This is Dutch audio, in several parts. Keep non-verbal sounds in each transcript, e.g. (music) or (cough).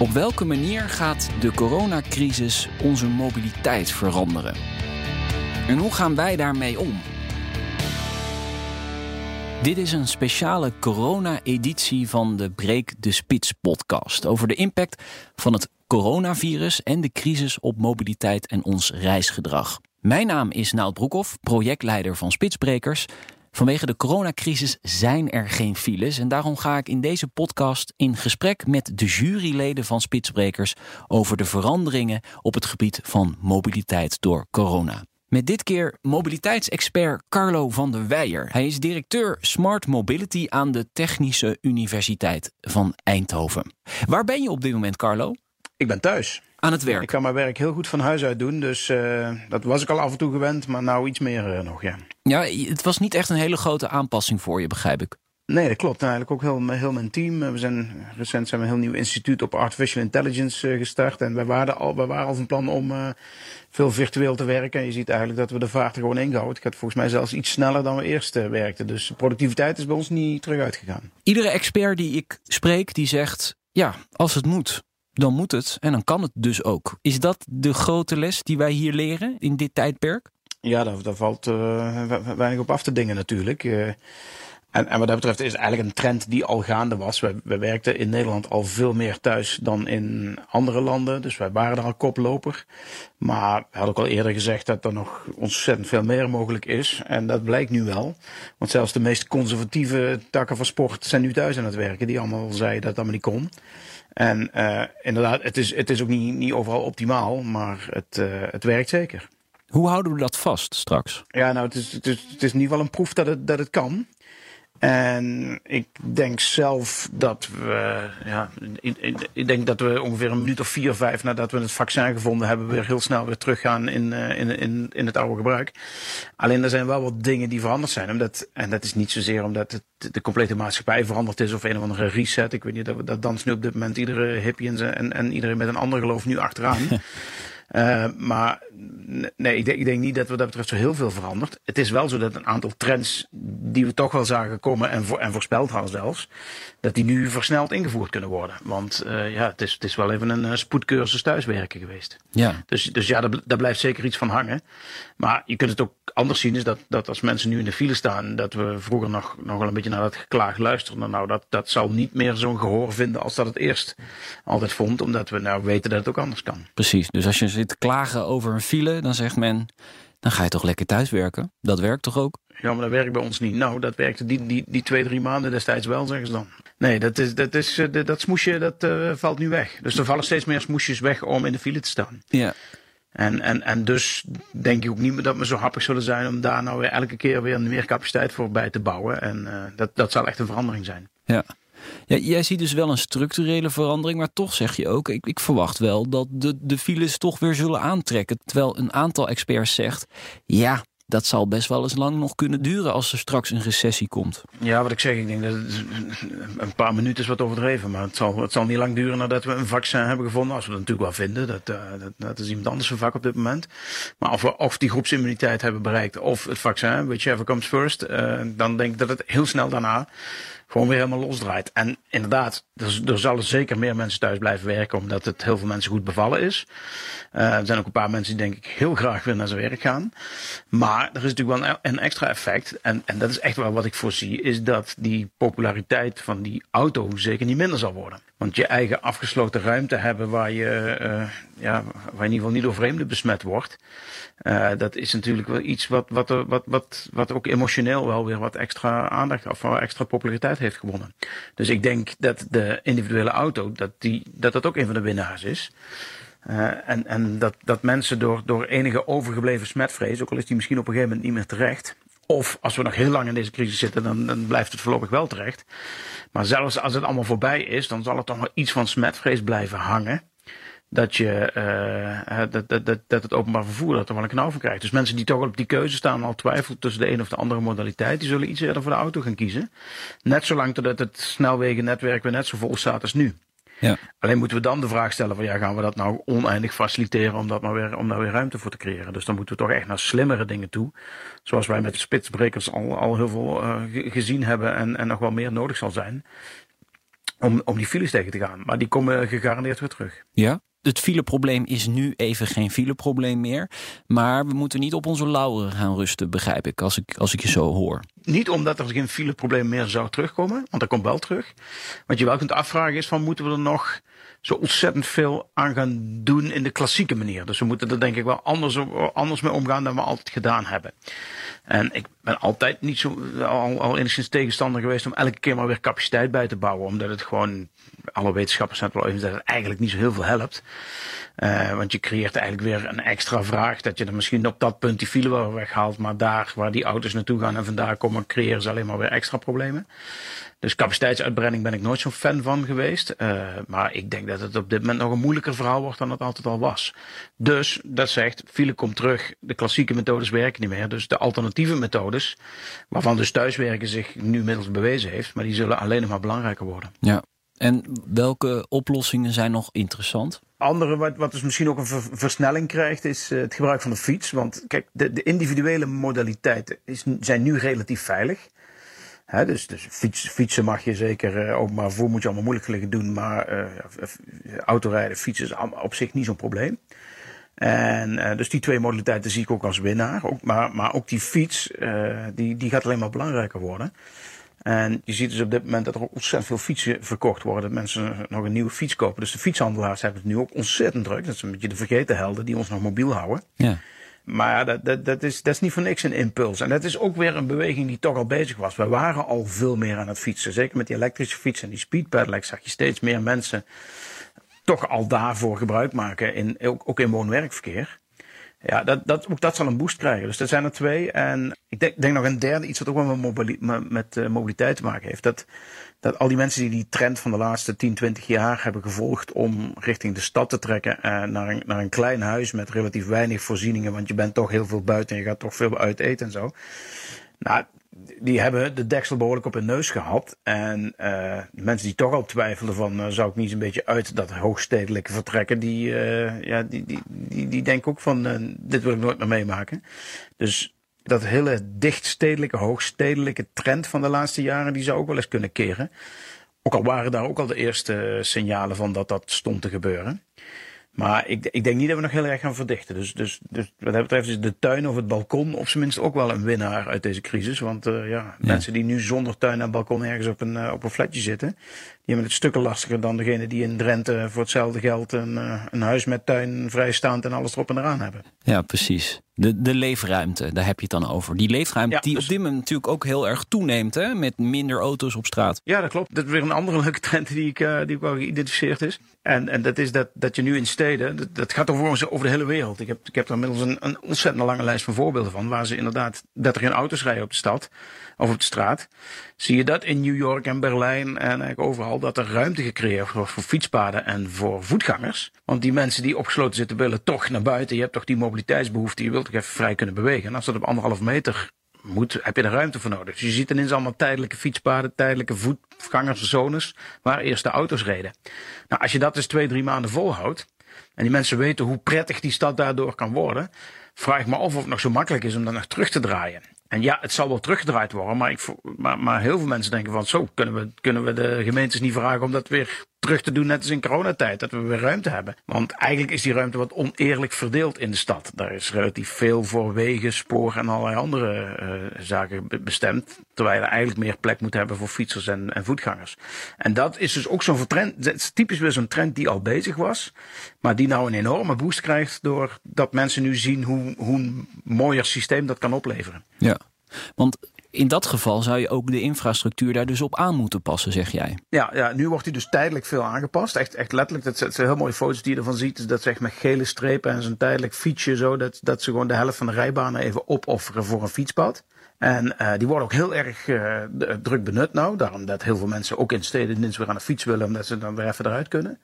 Op welke manier gaat de coronacrisis onze mobiliteit veranderen? En hoe gaan wij daarmee om? Dit is een speciale corona-editie van de Breek de Spits podcast over de impact van het coronavirus en de crisis op mobiliteit en ons reisgedrag. Mijn naam is Naald Broekhoff, projectleider van Spitsbrekers. Vanwege de coronacrisis zijn er geen files en daarom ga ik in deze podcast in gesprek met de juryleden van Spitsbrekers over de veranderingen op het gebied van mobiliteit door corona. Met dit keer mobiliteitsexpert Carlo van der Weijer. Hij is directeur Smart Mobility aan de Technische Universiteit van Eindhoven. Waar ben je op dit moment, Carlo? Ik ben thuis. Aan het werk. Ik kan mijn werk heel goed van huis uit doen, dus uh, dat was ik al af en toe gewend, maar nou iets meer uh, nog, ja. Ja, het was niet echt een hele grote aanpassing voor je, begrijp ik. Nee, dat klopt. Eigenlijk ook heel, heel mijn team. We zijn recent zijn we een heel nieuw instituut op artificial intelligence gestart. En wij waren al, wij waren al van plan om uh, veel virtueel te werken. En je ziet eigenlijk dat we de vaart er gewoon ingehouden. Het gaat volgens mij zelfs iets sneller dan we eerst uh, werkten. Dus productiviteit is bij ons niet terug uitgegaan. Iedere expert die ik spreek, die zegt... ja, als het moet, dan moet het en dan kan het dus ook. Is dat de grote les die wij hier leren in dit tijdperk? Ja, daar, daar valt uh, weinig op af te dingen natuurlijk. Uh, en, en wat dat betreft is het eigenlijk een trend die al gaande was. We, we werkten in Nederland al veel meer thuis dan in andere landen. Dus wij waren er al koploper. Maar we hadden ook al eerder gezegd dat er nog ontzettend veel meer mogelijk is. En dat blijkt nu wel. Want zelfs de meest conservatieve takken van sport zijn nu thuis aan het werken. Die allemaal zeiden dat het allemaal niet kon. En uh, inderdaad, het is, het is ook niet, niet overal optimaal, maar het, uh, het werkt zeker. Hoe houden we dat vast straks? Ja, nou, het is, het is, het is in ieder geval een proef dat het, dat het kan. En ik denk zelf dat we, ja, ik, denk dat we ongeveer een minuut of vier, vijf nadat we het vaccin gevonden hebben, weer heel snel weer teruggaan in, in, in, in het oude gebruik. Alleen er zijn wel wat dingen die veranderd zijn. Omdat, en dat is niet zozeer omdat het, de complete maatschappij veranderd is of een of andere reset. Ik weet niet, dat, dat danst nu op dit moment iedere hippie en, en, en iedereen met een ander geloof nu achteraan. (laughs) Uh, maar nee, ik denk, ik denk, niet dat wat dat betreft zo heel veel verandert. Het is wel zo dat een aantal trends die we toch wel zagen komen en, en voorspeld hadden zelfs, dat die nu versneld ingevoerd kunnen worden. Want uh, ja, het is, het is wel even een spoedcursus thuiswerken geweest. Ja. Dus, dus ja, daar, daar blijft zeker iets van hangen. Maar je kunt het ook anders zien, is dat, dat als mensen nu in de file staan, dat we vroeger nog, nog wel een beetje naar dat geklaag luisterden. Nou, dat, dat zal niet meer zo'n gehoor vinden als dat het eerst altijd vond, omdat we nou weten dat het ook anders kan. Precies, dus als je zit te klagen over een file, dan zegt men, dan ga je toch lekker thuiswerken? Dat werkt toch ook? Ja, maar dat werkt bij ons niet. Nou, dat werkte die, die, die twee, drie maanden destijds wel, zeggen ze dan. Nee, dat, is, dat, is, dat, dat smoesje dat, uh, valt nu weg. Dus er vallen steeds meer smoesjes weg om in de file te staan. Ja. En, en, en dus denk ik ook niet meer dat we zo happig zullen zijn om daar nou weer elke keer weer meer capaciteit voor bij te bouwen. En uh, dat, dat zal echt een verandering zijn. Ja. Ja, jij ziet dus wel een structurele verandering, maar toch zeg je ook, ik, ik verwacht wel dat de, de files toch weer zullen aantrekken. Terwijl een aantal experts zegt, ja, dat zal best wel eens lang nog kunnen duren als er straks een recessie komt. Ja, wat ik zeg, ik denk dat een paar minuten is wat overdreven. Maar het zal, het zal niet lang duren nadat we een vaccin hebben gevonden. Als we dat natuurlijk wel vinden. Dat, uh, dat, dat is iemand anders een vak op dit moment. Maar of we of die groepsimmuniteit hebben bereikt of het vaccin, whichever comes first. Uh, dan denk ik dat het heel snel daarna gewoon weer helemaal losdraait. En inderdaad, er, er zullen zeker meer mensen thuis blijven werken, omdat het heel veel mensen goed bevallen is. Uh, er zijn ook een paar mensen die denk ik heel graag weer naar zijn werk gaan. Maar er is natuurlijk wel een, extra effect. En, en dat is echt wel wat ik voorzie, is dat die populariteit van die auto zeker niet minder zal worden. Want je eigen afgesloten ruimte hebben waar je, uh, ja, waar in ieder geval niet door vreemden besmet wordt. Uh, dat is natuurlijk wel iets wat, wat, wat, wat, wat ook emotioneel wel weer wat extra aandacht of extra populariteit heeft gewonnen. Dus ik denk dat de individuele auto, dat die, dat, dat ook een van de winnaars is. Uh, en en dat, dat mensen door, door enige overgebleven smetvrees, ook al is die misschien op een gegeven moment niet meer terecht. Of als we nog heel lang in deze crisis zitten, dan, dan blijft het voorlopig wel terecht. Maar zelfs als het allemaal voorbij is, dan zal er toch nog iets van smetvrees blijven hangen. dat, je, uh, dat, dat, dat, het openbaar vervoer dat er wel een knauw van krijgt. Dus mensen die toch op die keuze staan al twijfelen tussen de een of de andere modaliteit, die zullen iets eerder voor de auto gaan kiezen. Net zolang totdat het snelwegennetwerk weer net zo vol staat als nu. Ja. Alleen moeten we dan de vraag stellen van ja, gaan we dat nou oneindig faciliteren om, dat maar weer, om daar weer ruimte voor te creëren. Dus dan moeten we toch echt naar slimmere dingen toe. Zoals wij met de spitsbrekers al, al heel veel uh, gezien hebben en, en nog wel meer nodig zal zijn. Om, om die files tegen te gaan. Maar die komen gegarandeerd weer terug. Ja? Het fileprobleem is nu even geen fileprobleem meer. Maar we moeten niet op onze lauren gaan rusten, begrijp ik, als ik, als ik je zo hoor. Niet omdat er geen fileprobleem meer zou terugkomen, want dat komt wel terug. Wat je wel kunt afvragen is van moeten we er nog zo ontzettend veel aan gaan doen in de klassieke manier. Dus we moeten er denk ik wel anders, anders mee omgaan dan we altijd gedaan hebben. En ik ben altijd niet zo, al, al enigszins tegenstander geweest om elke keer maar weer capaciteit bij te bouwen. Omdat het gewoon, alle wetenschappers zijn het wel even dat het eigenlijk niet zo heel veel helpt. Uh, want je creëert eigenlijk weer een extra vraag. Dat je dan misschien op dat punt die file wel weghaalt. Maar daar waar die auto's naartoe gaan en vandaar komen, creëren ze alleen maar weer extra problemen. Dus capaciteitsuitbreiding ben ik nooit zo'n fan van geweest. Uh, maar ik denk dat het op dit moment nog een moeilijker verhaal wordt dan het altijd al was. Dus dat zegt, file komt terug. De klassieke methodes werken niet meer. Dus de alternatieve methodes, waarvan dus thuiswerken zich nu middels bewezen heeft, maar die zullen alleen nog maar belangrijker worden. Ja. En welke oplossingen zijn nog interessant? Andere, wat, wat dus misschien ook een versnelling krijgt, is uh, het gebruik van de fiets. Want kijk, de, de individuele modaliteiten is, zijn nu relatief veilig. Dus dus fiets, fietsen mag je zeker uh, openbaar voor moet je allemaal moeilijk doen. Maar uh, autorijden, fietsen is op zich niet zo'n probleem. En uh, dus die twee modaliteiten zie ik ook als winnaar. Ook, maar, maar ook die fiets, die, die gaat alleen maar belangrijker worden. En je ziet dus op dit moment dat er ook ontzettend veel fietsen verkocht worden. Dat mensen nog een nieuwe fiets kopen. Dus de fietshandelaars hebben het nu ook ontzettend druk. Dat is een beetje de vergeten helden die ons nog mobiel houden. Ja. Maar dat, dat, dat, is, dat is niet voor niks een impuls. En dat is ook weer een beweging die toch al bezig was. We waren al veel meer aan het fietsen. Zeker met die elektrische fietsen en die speedpedelecs zag je steeds meer mensen toch al daarvoor gebruik maken. In, ook, ook in woon-werkverkeer. Ja, dat, dat, ook dat zal een boost krijgen. Dus dat zijn er twee. En ik denk, denk nog een derde, iets wat ook wel met, met uh, mobiliteit te maken heeft. Dat, dat al die mensen die die trend van de laatste 10, 20 jaar hebben gevolgd om richting de stad te trekken, uh, naar, een, naar een klein huis met relatief weinig voorzieningen, want je bent toch heel veel buiten en je gaat toch veel uit eten en zo. Nou, die hebben de deksel behoorlijk op hun neus gehad. En uh, mensen die toch al twijfelden van, uh, zou ik niet een beetje uit dat hoogstedelijke vertrekken, die, uh, ja, die, die, die, die denken ook van, dit wil ik nooit meer meemaken. Dus dat hele dichtstedelijke, hoogstedelijke trend van de laatste jaren, die zou ook wel eens kunnen keren. Ook al waren daar ook al de eerste signalen van dat dat stond te gebeuren. Maar ik, ik denk niet dat we nog heel erg gaan verdichten. Dus, dus, dus wat dat betreft is de tuin of het balkon op zijn minst ook wel een winnaar uit deze crisis. Want uh, ja, mensen die nu zonder tuin en balkon ergens op een, uh, op een flatje zitten, die hebben het stukken lastiger dan degene die in Drenthe voor hetzelfde geld een, uh, een huis met tuin vrijstaand en alles erop en eraan hebben. Ja, precies. De, de leefruimte, daar heb je het dan over. Die leefruimte die dus... op dit moment natuurlijk ook heel erg toeneemt, hè? met minder auto's op straat. Ja, dat klopt. Dat is weer een andere (laughs) leuke trend die ik, uh, die ik wel geïdentificeerd is. En, en dat is dat, dat je nu in steden, dat, dat gaat over, over de hele wereld. Ik heb, ik heb er inmiddels een, een ontzettend lange lijst van voorbeelden van, waar ze inderdaad, dat er geen auto's rijden op de stad of op de straat. Zie je dat in New York en Berlijn en eigenlijk overal, dat er ruimte gecreëerd wordt voor fietspaden en voor voetgangers. Want die mensen die opgesloten zitten willen toch naar buiten. Je hebt toch die mobiliteitsbehoefte, je wilt toch even vrij kunnen bewegen. En als dat op anderhalf meter moet, heb je er ruimte voor nodig. Dus je ziet ineens allemaal tijdelijke fietspaden, tijdelijke voetgangerszones, waar eerst de auto's reden. Nou, als je dat dus twee, drie maanden volhoudt, en die mensen weten hoe prettig die stad daardoor kan worden, vraag ik me af of het nog zo makkelijk is om dan nog terug te draaien. En ja, het zal wel teruggedraaid worden, maar, ik, maar, maar heel veel mensen denken van zo, kunnen we, kunnen we de gemeentes niet vragen om dat weer terug te doen, net als in coronatijd, dat we weer ruimte hebben. Want eigenlijk is die ruimte wat oneerlijk verdeeld in de stad. Daar is relatief veel voor wegen, spoor en allerlei andere uh, zaken bestemd. Terwijl je eigenlijk meer plek moet hebben voor fietsers en, en voetgangers. En dat is dus ook zo'n trend, dat is typisch weer zo'n trend die al bezig was. Maar die nou een enorme boost krijgt doordat mensen nu zien hoe, hoe een mooier systeem dat kan opleveren. Ja, want in dat geval zou je ook de infrastructuur daar dus op aan moeten passen, zeg jij. Ja, ja nu wordt hij dus tijdelijk veel aangepast. Echt, echt letterlijk, dat zijn heel mooie foto's die je ervan ziet. Dat ze echt met gele strepen en zo'n tijdelijk fietsje zo. Dat, dat ze gewoon de helft van de rijbanen even opofferen voor een fietspad. En uh, die worden ook heel erg uh, druk benut nou. Daarom dat heel veel mensen ook in steden niet weer aan de fiets willen, omdat ze dan weer even eruit kunnen.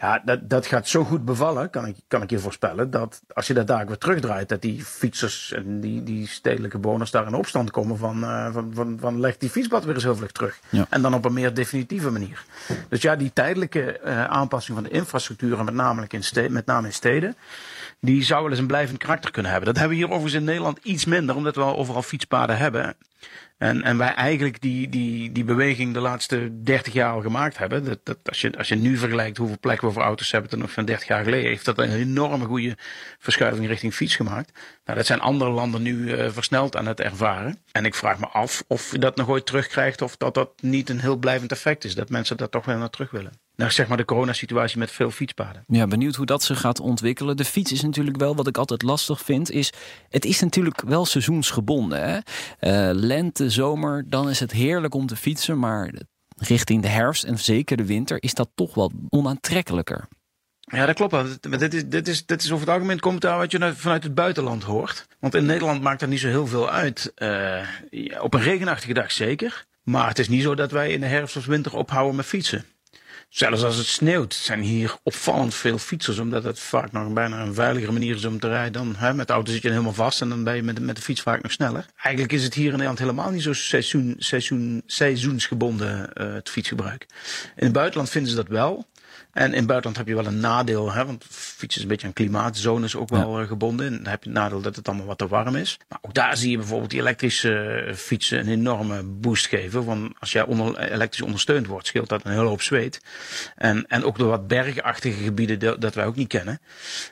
Ja, dat, dat gaat zo goed bevallen, kan ik, kan ik je voorspellen, dat als je dat daar weer terugdraait, dat die fietsers en die, die stedelijke bewoners daar in opstand komen van, uh, van, van, van leg die fietsblad weer eens heel vlug terug. Ja. En dan op een meer definitieve manier. Dus ja, die tijdelijke uh, aanpassing van de infrastructuur, en met name in, steden, met name in steden, die zou wel eens een blijvend karakter kunnen hebben. Dat hebben we hier overigens in Nederland iets minder, omdat we al overal fietspaden hebben. En, en wij eigenlijk die, die, die beweging de laatste 30 jaar al gemaakt hebben. Dat, dat, als, je, als je nu vergelijkt hoeveel plekken we voor auto's hebben ten nog van 30 jaar geleden, heeft dat een enorme goede verschuiving richting fiets gemaakt. Nou, dat zijn andere landen nu uh, versneld aan het ervaren. En ik vraag me af of je dat nog ooit terugkrijgt of dat dat niet een heel blijvend effect is. Dat mensen daar toch wel naar terug willen. Nou, zeg maar de coronasituatie met veel fietspaden. Ja, benieuwd hoe dat zich gaat ontwikkelen. De fiets is natuurlijk wel, wat ik altijd lastig vind, is het is natuurlijk wel seizoensgebonden. Hè? Uh, lente, zomer, dan is het heerlijk om te fietsen, maar richting de herfst en zeker de winter is dat toch wel onaantrekkelijker. Ja, dat klopt. Dit is, dit is, dit is over het algemeen commentaar wat je vanuit het buitenland hoort. Want in Nederland maakt dat niet zo heel veel uit. Uh, ja, op een regenachtige dag zeker. Maar het is niet zo dat wij in de herfst of winter ophouden met fietsen. Zelfs als het sneeuwt zijn hier opvallend veel fietsers. Omdat het vaak nog bijna een veiligere manier is om te rijden. Dan hè, met de auto zit je helemaal vast en dan ben je met, met de fiets vaak nog sneller. Eigenlijk is het hier in Nederland helemaal niet zo seizoen, seizoen, seizoensgebonden uh, het fietsgebruik. In het buitenland vinden ze dat wel. En in het buitenland heb je wel een nadeel, hè, want fietsen is een beetje een klimaatzone, is ook wel ja. gebonden. En dan heb je het nadeel dat het allemaal wat te warm is. Maar ook daar zie je bijvoorbeeld die elektrische fietsen een enorme boost geven. Want als jij onder, elektrisch ondersteund wordt, scheelt dat een hele hoop zweet. En, en ook door wat bergachtige gebieden dat, dat wij ook niet kennen.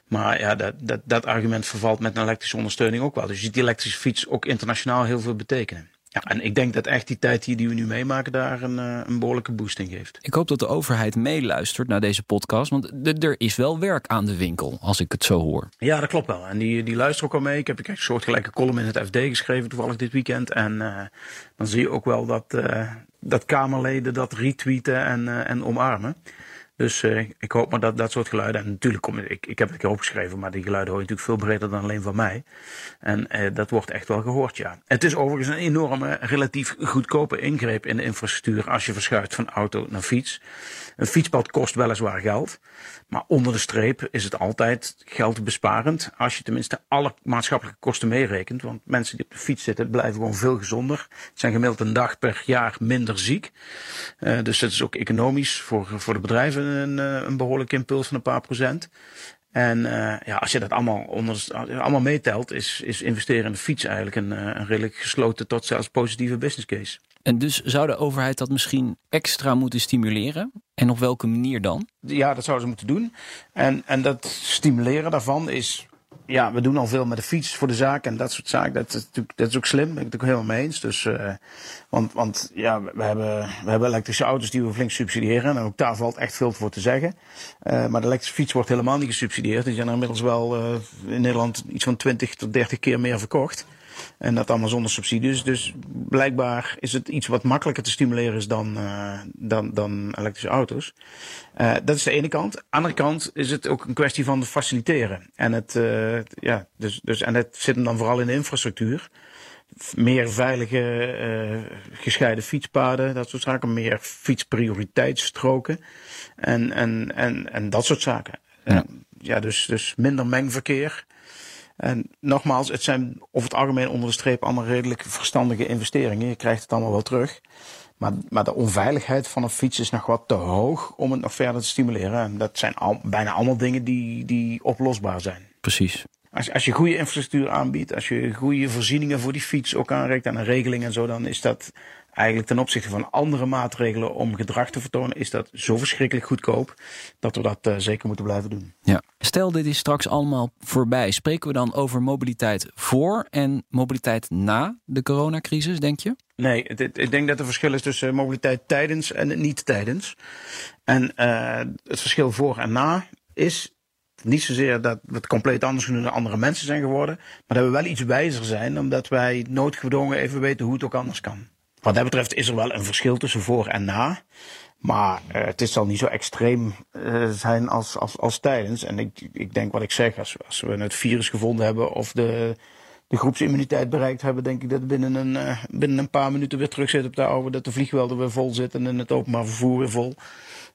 Maar ja, dat, dat, dat argument vervalt met een elektrische ondersteuning ook wel. Dus je ziet die elektrische fiets ook internationaal heel veel betekenen. Ja, en ik denk dat echt die tijd hier die we nu meemaken daar een, een behoorlijke boost in geeft. Ik hoop dat de overheid meeluistert naar deze podcast, want er is wel werk aan de winkel, als ik het zo hoor. Ja, dat klopt wel. En die, die luisteren ook al mee. Ik heb een soortgelijke column in het FD geschreven, toevallig dit weekend. En uh, dan zie je ook wel dat, uh, dat Kamerleden dat retweeten en, uh, en omarmen. Dus uh, ik hoop maar dat dat soort geluiden. En natuurlijk kom ik, ik heb het keer opgeschreven, maar die geluiden hoor je natuurlijk veel breder dan alleen van mij. En uh, dat wordt echt wel gehoord, ja. Het is overigens een enorme, relatief goedkope ingreep in de infrastructuur als je verschuift van auto naar fiets. Een fietspad kost weliswaar geld, maar onder de streep is het altijd geldbesparend als je tenminste alle maatschappelijke kosten meerekent. Want mensen die op de fiets zitten blijven gewoon veel gezonder. Het zijn gemiddeld een dag per jaar minder ziek. Uh, dus dat is ook economisch voor, voor de bedrijven een, een behoorlijke impuls van een paar procent. En uh, ja, als je dat allemaal, onder, allemaal meetelt, is, is investeren in de fiets eigenlijk een, een redelijk gesloten tot zelfs positieve business case. En dus zou de overheid dat misschien extra moeten stimuleren? En op welke manier dan? Ja, dat zouden ze moeten doen. En, en dat stimuleren daarvan is ja, we doen al veel met de fiets voor de zaak en dat soort zaken. Dat is natuurlijk dat is ook slim, ben ik het ook helemaal mee eens. Dus, uh, want, want ja, we hebben, we hebben elektrische auto's die we flink subsidiëren. En ook daar valt echt veel voor te zeggen. Uh, maar de elektrische fiets wordt helemaal niet gesubsidieerd. Die zijn er inmiddels wel uh, in Nederland iets van 20 tot 30 keer meer verkocht. En dat allemaal zonder subsidies. Dus blijkbaar is het iets wat makkelijker te stimuleren is dan, uh, dan, dan elektrische auto's. Uh, dat is de ene kant. Aan de andere kant is het ook een kwestie van faciliteren. En het, uh, ja, dus, dus, en het zit hem dan vooral in de infrastructuur. Meer veilige, gescheiden fietspaden, dat soort zaken. Meer fietsprioriteitsstroken. En, en, en, en dat soort zaken. Ja, ja dus, dus minder mengverkeer. En nogmaals, het zijn over het algemeen onder de streep allemaal redelijk verstandige investeringen. Je krijgt het allemaal wel terug. Maar, maar de onveiligheid van een fiets is nog wat te hoog om het nog verder te stimuleren. En dat zijn al, bijna allemaal dingen die, die oplosbaar zijn. Precies. Als, als je goede infrastructuur aanbiedt, als je goede voorzieningen voor die fiets ook aanreikt aan een regeling en zo, dan is dat eigenlijk ten opzichte van andere maatregelen om gedrag te vertonen, is dat zo verschrikkelijk goedkoop dat we dat uh, zeker moeten blijven doen. Ja. Stel, dit is straks allemaal voorbij. Spreken we dan over mobiliteit voor en mobiliteit na de coronacrisis, denk je? Nee, het, het, ik denk dat er verschil is tussen mobiliteit tijdens en niet tijdens. En uh, het verschil voor en na is niet zozeer dat we het compleet anders doen dan andere mensen zijn geworden, maar dat we wel iets wijzer zijn, omdat wij noodgedwongen even weten hoe het ook anders kan. Wat dat betreft is er wel een verschil tussen voor en na. Maar uh, het is zal niet zo extreem uh, zijn als, als, als tijdens. En ik, ik denk wat ik zeg, als, als we het virus gevonden hebben of de, de groepsimmuniteit bereikt hebben, denk ik dat binnen een, uh, binnen een paar minuten weer terug zit op de oude. Dat de vliegvelden weer vol zitten en het openbaar vervoer weer vol.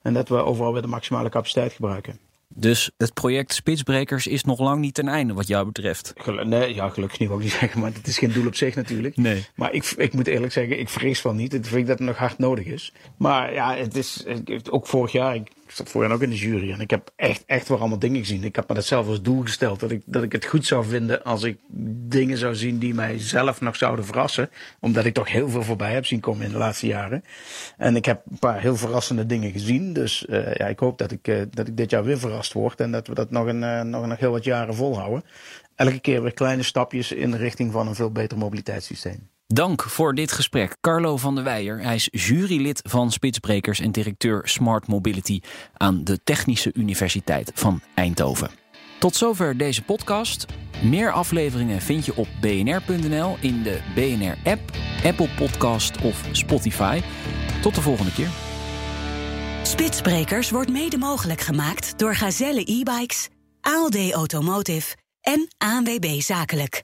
En dat we overal weer de maximale capaciteit gebruiken. Dus het project Spitsbrekers is nog lang niet ten einde wat jou betreft. nee, ja, gelukkig niet, ook niet (laughs) zeggen, maar het is geen doel op zich natuurlijk. Nee. Maar ik, ik moet eerlijk zeggen, ik vrees van niet. Ik vind dat het nog hard nodig is. Maar ja, het is ook vorig jaar. Ik, ik zat jaar ook in de jury. En ik heb echt, echt wel allemaal dingen gezien. Ik heb me dat zelf als doel gesteld. Dat ik, dat ik het goed zou vinden als ik dingen zou zien die mij zelf nog zouden verrassen. Omdat ik toch heel veel voorbij heb zien komen in de laatste jaren. En ik heb een paar heel verrassende dingen gezien. Dus uh, ja, ik hoop dat ik, uh, dat ik dit jaar weer verrast word. En dat we dat nog een, uh, nog, nog heel wat jaren volhouden. Elke keer weer kleine stapjes in de richting van een veel beter mobiliteitssysteem. Dank voor dit gesprek, Carlo van der Weijer. Hij is jurylid van Spitsbrekers en directeur Smart Mobility aan de Technische Universiteit van Eindhoven. Tot zover deze podcast. Meer afleveringen vind je op bnr.nl in de BNR-app, Apple Podcast of Spotify. Tot de volgende keer. Spitsbrekers wordt mede mogelijk gemaakt door Gazelle e-bikes, ALD Automotive en ANWB Zakelijk.